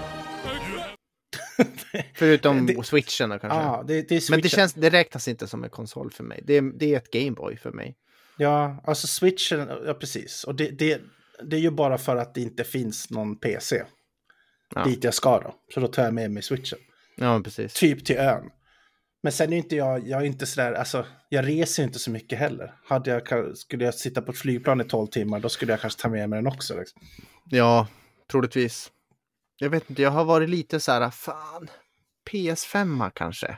Förutom Det- switchen då kanske? Ja, det, det är Men det, känns, det räknas inte som en konsol för mig. Det är, det är ett Gameboy för mig. Ja, alltså switchen, ja precis. Och det, det, det är ju bara för att det inte finns någon PC Ja. dit jag ska då. Så då tar jag med mig switchen. Ja, precis. Typ till ön. Men sen är inte jag, jag är inte sådär, alltså jag reser inte så mycket heller. Hade jag, skulle jag sitta på ett flygplan i 12 timmar, då skulle jag kanske ta med mig den också. Liksom. Ja, troligtvis. Jag vet inte, jag har varit lite så här, fan, PS5 kanske.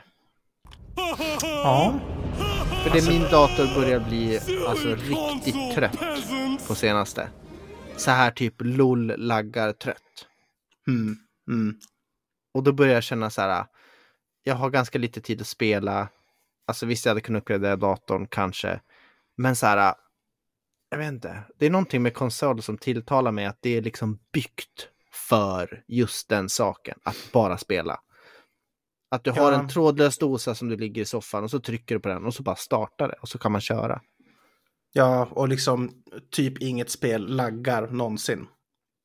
Ja. För det min dator börjar bli alltså riktigt trött på senaste. Så här typ LOL laggar trött. Mm. Mm. Och då börjar jag känna så här, jag har ganska lite tid att spela. Alltså visst, jag hade kunnat uppgradera datorn kanske. Men så här, jag vet inte. Det är någonting med konsol som tilltalar mig att det är liksom byggt för just den saken, att bara spela. Att du har Ja. en trådlös dosa som du ligger i soffan och så trycker du på den och så bara startar det och så kan man köra. Ja, och liksom typ inget spel laggar någonsin.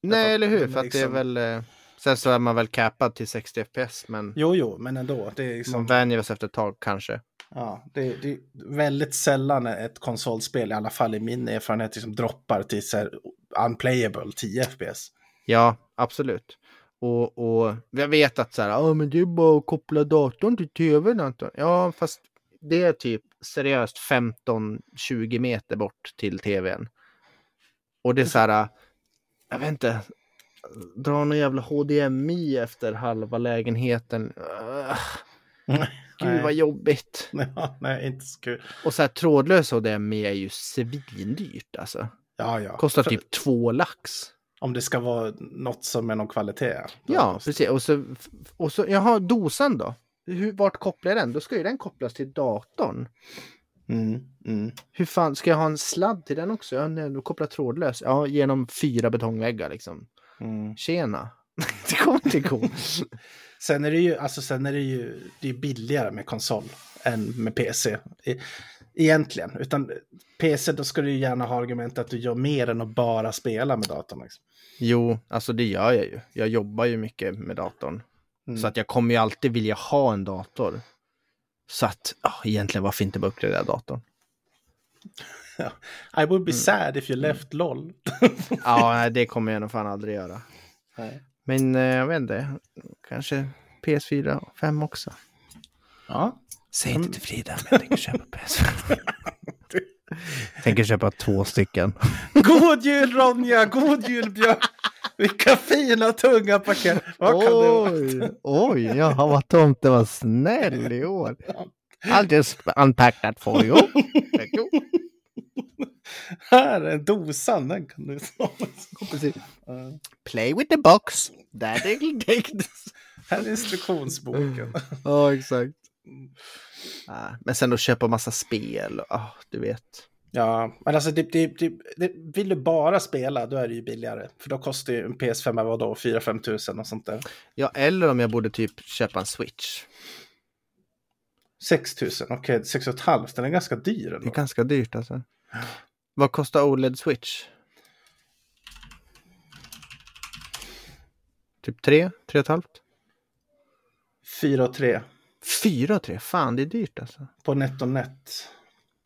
Nej, eller hur? För att det är liksom- väl... Sen så är man väl capad till 60 FPS, men Jo, jo, men ändå. Det är, liksom, man vänjer sig efter ett tag kanske. ja, det, det är väldigt sällan ett konsolspel, i alla fall i min erfarenhet, liksom droppar till så här unplayable 10 FPS. Ja, absolut. Och, och jag vet att så här, ja men det är bara att koppla datorn till tvn Anton. Ja, fast det är typ seriöst 15-20 meter bort till tvn. Och det är så här, jag vet inte, dra någon jävla HDMI efter halva lägenheten. Ugh, Gud vad jobbigt. Ja, nej, inte så kul. Och så här trådlös HDMI är ju svindyrt alltså. Ja, ja. Kostar typ två lax. Om det ska vara något som är någon kvalitet. Ja, precis. Och så, och så jaha, dosan då? Hur, vart kopplar jag den? Då ska ju den kopplas till datorn. Mm, mm. Hur fan, ska jag ha en sladd till den också? Ja, nej, då kopplar trådlös. Ja, genom fyra betongväggar liksom. Mm. Tjena. det kommer inte gå. Sen är det ju, alltså sen är det ju, det är billigare med konsol än med PC. I- Egentligen. Utan PC, då ska du gärna ha argument att du gör mer än att bara spela med datorn. Liksom. Jo, alltså det gör jag ju. Jag jobbar ju mycket med datorn. Mm. Så att jag kommer ju alltid vilja ha en dator. Så att, ja, egentligen varför inte bara uppgradera datorn? I would be sad if you left LOL. Ja, nej, det kommer jag nog fan aldrig göra. Nej. Men eh, jag vet inte, kanske PS4 och 5 också. Ja. Säg inte till Frida, men jag tänker köpa PS4. tänker köpa två stycken. God jul Ronja! God jul Björn! Vilka fina tunga paket! Vad kan det vara? Oj, oj, jaha vad tomten var snäll i år. I'll just unpack that for you. Här är dosan, den kan du ta. Play with the box. Daddy take this. Här är instruktionsboken. Ja, exakt. Ah, men sen att köpa massa spel, ah, du vet. Ja, men alltså det, det, det, det, vill du bara spela då är det ju billigare. För då kostar ju en PS5 vadå, 4-5 tusen och sånt där. Ja, eller om jag borde typ köpa en switch. 6 tusen, okej, 6 och ett halvt, den är ganska dyr Det är ändå. ganska dyrt alltså. Vad kostar OLED switch? Typ tre, tre och ett halvt? 4 och 3 Fyra och tre, fan det är dyrt alltså. på NetOnNet.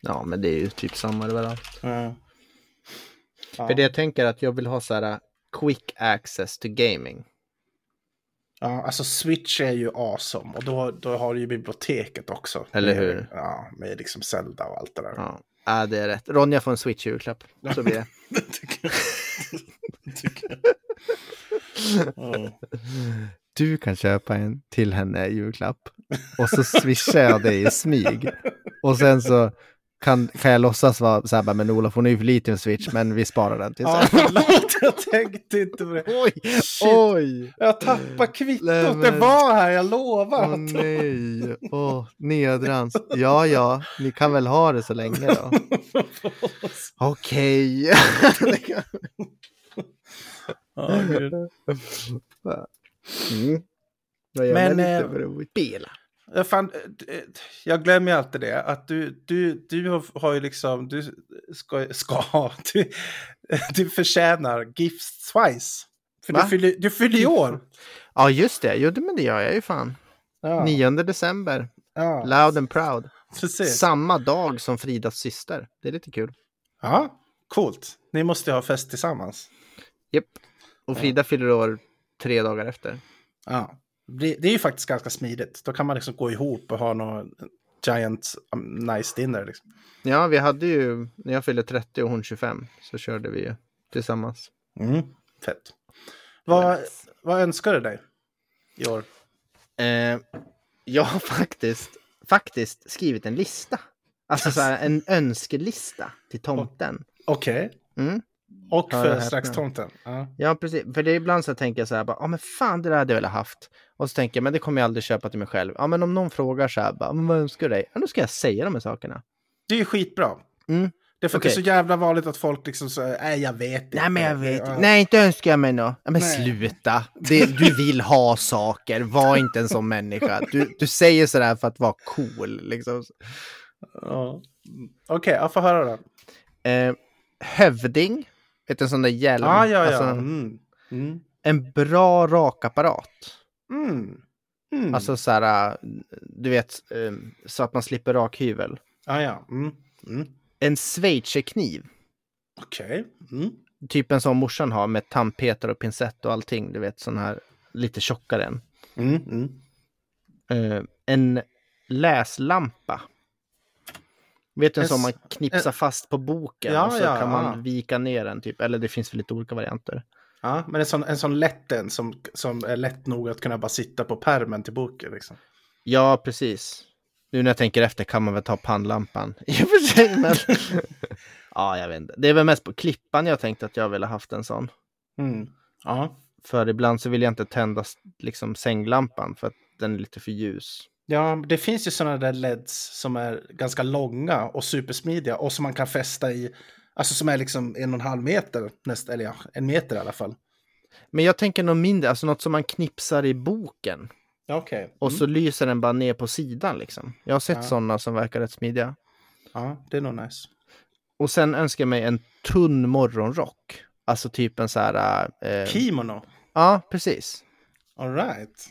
Ja, men det är ju typ samma överallt. Ja. Ja. För det jag tänker är att jag vill ha så här uh, quick access to gaming. Ja, alltså Switch är ju awesome och då, då har du ju biblioteket också. Eller Med- hur? Ja, med liksom Zelda och allt det där. Ja, ja det är rätt. Ronja får en switch i julklapp. Så blir det. Det tycker jag. Det tycker jag. Ja. Du kan köpa en till henne julklapp. Och så swishar jag dig i smyg. Och sen så kan, kan jag låtsas vara så här, men Olof hon är ju för liten switch, men vi sparar den till Ja, sen. förlåt, jag tänkte inte på det. Oj, Shit. oj! Jag tappade kvittot, Nej, det men- var här, jag lovar. Åh nej, åh, nedrans. Ja, ja, ni kan väl ha det så länge då. Okej. Mm. Gör Men, mig eh, spela. Jag, fan, eh, jag glömmer alltid det, att du, du, du har- har ju liksom, du ska, ska du, du förtjänar gifts twice. För Va? du fyller, du fyller ju år. Ja, just det. Jo, men det gör jag ju fan. Ja, 9 december. ja, Loud and proud. precis. Samma dag som Fridas syster. Det är lite kul. Ja, coolt. Ni måste ju ha fest tillsammans. Japp. Och Frida fyller år tre dagar efter. Ja. Det, det är ju faktiskt ganska smidigt. Då kan man liksom gå ihop och ha någon giant um, nice dinner. Liksom. Ja, vi hade ju, när jag fyllde 30 och hon 25, så körde vi ju tillsammans. Mm. Fett. Vad, vad önskar du dig i år? Eh, jag har faktiskt, faktiskt skrivit en lista. Alltså så här, en önskelista till tomten. Okej. Mm. Och Ja, för jag strax häpnar. tomten. Ja. Ja, precis. För det är ibland så tänker jag så här, bara, ja men fan det där hade jag velat haft. Och så tänker jag, men det kommer jag aldrig köpa till mig själv. Ja, men om någon frågar så här, bara, vad önskar du dig? Ja, då ska jag säga de här sakerna. Det är ju skitbra. Mm. Det är för att Okej. det är så jävla vanligt att folk liksom säger, nej jag vet inte. Nej, men jag vet inte. Nej, inte önskar jag mig något. Ja, men Nej. sluta. Det, du vill ha saker. Var inte en sån människa. Du, du säger sådär för att vara cool. Liksom. Ja. Okej, jag får höra då. Eh, hövding. Vet du, en sån där hjälm. Ah, ja, ja. Alltså, Mm. Mm. en bra rakapparat. Mm. Mm. Alltså så här, äh, du vet, eh, så att man slipper rakhyvel. ah, ja. Mm. Mm. En schweizerkniv. Okej. Mm. Typ en sån morsan har med tandpetare och pincett och allting. Du vet, sån här lite tjockare än. Eh, en läslampa. Vet du en sån man knipsar fast på boken Ja, och så ja, kan man ja. vika ner den typ. Eller det finns väl lite olika varianter. Ja, men en sån, en sån lätt en som, som är lätt nog att kunna bara sitta på pärmen till boken. Liksom. Ja, precis. Nu när jag tänker efter kan man väl ta pannlampan. I och för sig, men... ja, jag vet inte. Det är väl mest på klippan jag tänkte att jag ville haft en sån. Mm. Ja. För ibland så vill jag inte tända liksom sänglampan för att den är lite för ljus. ja, det finns ju sådana där LEDs som är ganska långa och supersmidiga och som man kan fästa i, alltså som är liksom en och en halv meter, näst, eller ja, en meter i alla fall. Men jag tänker något mindre, alltså något som man knipsar i boken. Okej. Och så lyser den bara ner på sidan liksom. Jag har sett Ja. sådana som verkar rätt smidiga. Ja, det är nog nice. Och sen önskar jag mig en tunn morgonrock. Alltså typ en så här... Eh, Kimono. ja, precis. All right.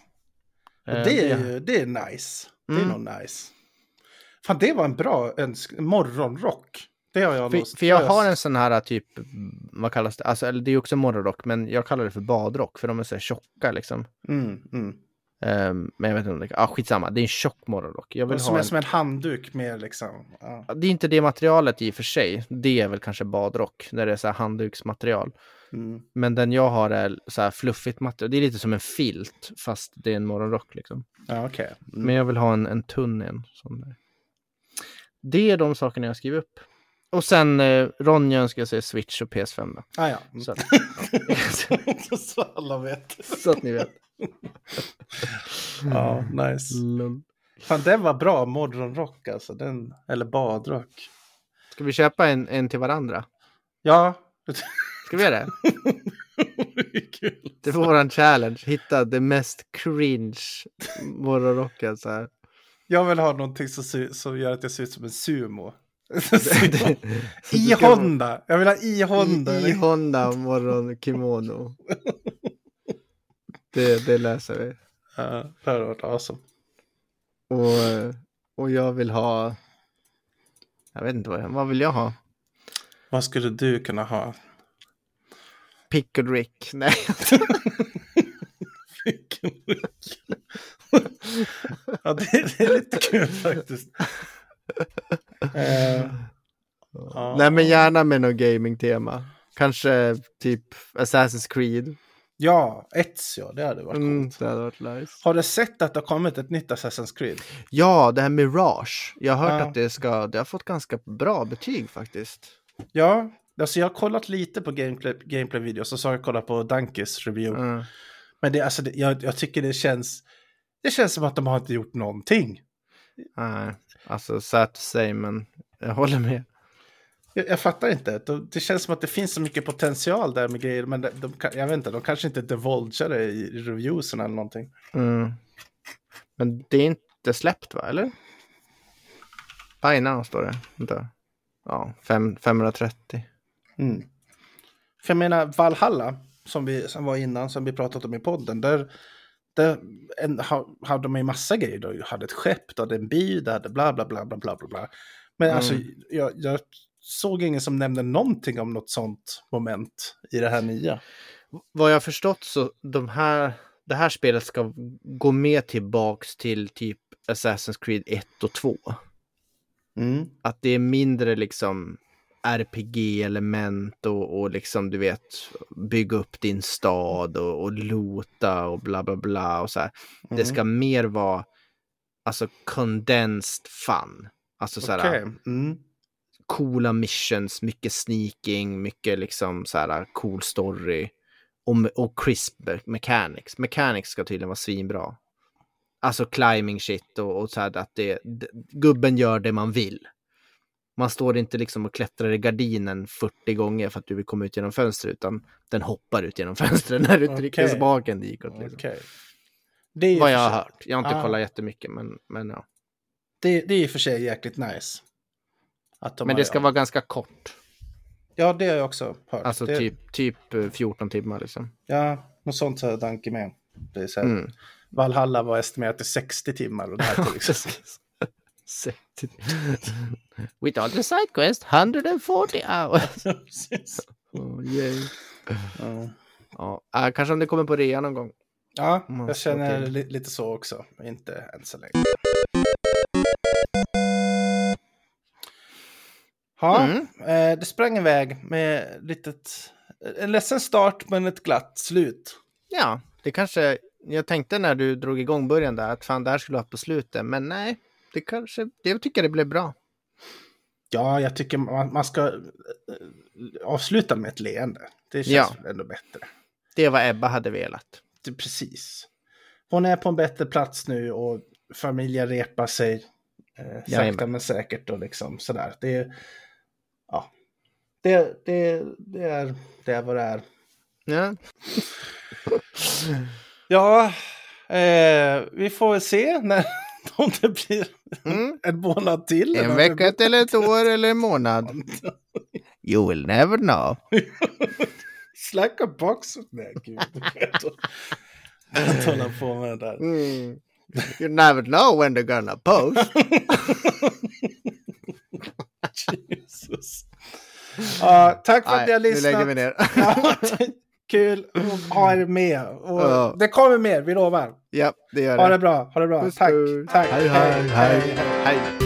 Och Eh, det är ju det är nice. Det är Mm. nog nice. Fan, det var en bra önsk- morgonrock. Det har jag. För, för jag har en sån här typ, vad kallas det? Alltså, det är också morgonrock, men jag kallar det för badrock, för de är så här tjocka liksom. Mm, mm. Ehm, men jag vet inte om det ah, skitsamma, det är en tjock morgonrock. Jag vill som ha är en... som en handduk med liksom... Ja. Det är inte det materialet i och för sig. Det är väl kanske badrock, när det är så här handduksmaterial. Mm. Men den jag har är så här fluffigt material. Det är lite som en filt, fast det är en morgonrock liksom. Ja, okej. Mm. Men jag vill ha en, en tunn en. Sån där. Det är de sakerna jag skriver upp. Och sen eh, Ronja önskar sig Switch och PS5 då. Ah, ja. Så, att, Så alla vet. så att ni vet. Ja, nice. Fan, den var bra morgonrock alltså. Den, eller badrock. Ska vi köpa en, en till varandra? Ja. Ska vi göra det? det är våran challenge. Hitta det mest cringe morgonrocken så här. Jag vill ha någonting som, som gör att jag ser ut som en sumo. I Honda. Jag vill ha i Honda. I, i Honda morgonkimono. Det, det läser vi. Ja, det hade varit awesome. Och, och jag vill ha... Jag vet inte vad, jag- vad vill jag ha? Vad skulle du kunna ha? Pick och Rick? Nej. ja, det, det är lite kul faktiskt. Ja. Nej men gärna med något gaming-tema. Kanske typ Assassin's Creed. Ja, Ezio, det hade varit Mm, coolt. det hade varit nice. Har du sett att det har kommit ett nytt Assassin's Creed? Ja, det här Mirage. Jag har hört Ja. att det ska, det har fått ganska bra betyg faktiskt. Ja, alltså jag har kollat lite på gameplay, gameplay-videos och så har jag kollat på Dankis review. Mm. Men det, alltså, det, jag, jag tycker det känns, det känns som att de har inte gjort någonting. Nej, alltså sad to say, men jag håller med. Jag, jag fattar inte. De, det känns som att det finns så mycket potential där med grejer, men de, de, jag vet inte, de kanske inte divulgar det i reviewsen eller någonting. Mm. Men det är inte släppt va, eller? Buy now står det. Vänta. Ja, fem, 530. Mm. För jag menar, Valhalla, som, vi, som var innan, som vi pratat om i podden, där, där en, ha, hade de ju massa grejer. De hade ett skepp, de hade en by, de hade bla bla bla bla bla bla. bla. Men Mm. alltså, jag, jag såg ingen som nämnde någonting om något sånt moment i det här nya. Vad jag förstått så de här, det här spelet ska gå med tillbaks till typ Assassin's Creed 1 och 2. Mm. Att det är mindre liksom RPG-element och, och liksom du vet bygga upp din stad och, och loota och bla bla bla och så här. Mm. Det ska mer vara alltså condensed fun. Alltså så här. Mm. coola missions, mycket sneaking, mycket liksom så här cool story och, och crisp mechanics. Mechanics ska tydligen vara svinbra. Alltså climbing shit och, och så här att det, gubben gör det man vill. Man står inte liksom och klättrar i gardinen 40 gånger för att du vill komma ut genom fönstret utan den hoppar ut genom fönstret när du trycker Okej. spaken ditåt. Liksom. Okej. Det är Vad jag har sig- hört. Jag har inte Ah. kollat jättemycket men, men ja. Det, det är i och för sig jäkligt nice. Att de Men det ska vara ganska kort. Ja, det har jag också hört. Alltså det, typ, typ eh, 14 timmar liksom. Ja, något sånt har Danke med. Det är så här, Mm. Valhalla var estimerat till 60 timmar och det här liksom. With all the side quest, 140 hours. Oh, yay. Ja. Ja, äh, kanske om det kommer på rea någon gång. Ja, Man jag slår känner till. li lite så också. Inte än så länge. Ja, Mm. eh, det sprang iväg med litet, en ledsen start men ett glatt slut. Ja, det kanske, jag tänkte när du drog igång början där att fan det här skulle vara på slutet, men nej, det kanske, det jag tycker det blev bra. Ja, jag tycker man, man ska eh, avsluta med ett leende. Det känns Ja. ändå bättre. Det är vad Ebba hade velat. Det, precis. Hon är på en bättre plats nu och familjen repar sig eh, sakta Jajamän. men säkert och liksom sådär. Det, är- ja, det, det, det, är, det är vad det är. Ja, Ja, eh, vi får väl se när om det blir Mm. en månad till. En vecka eller ett år eller en månad. You will never know. Slacka boxet. Nej, gud. Jag hålla på med det där. Mm. You never know when they're gonna post. Jesus. Ja, tack för att ni har Nej, nu lyssnat. lägger vi ner. Kul att ha er med. Och Ja. Det kommer mer, vi lovar. ja, det gör Ha det det. bra. Ha det bra. Puss, tack. puss. tack. Hej, hej, hej. hej. hej.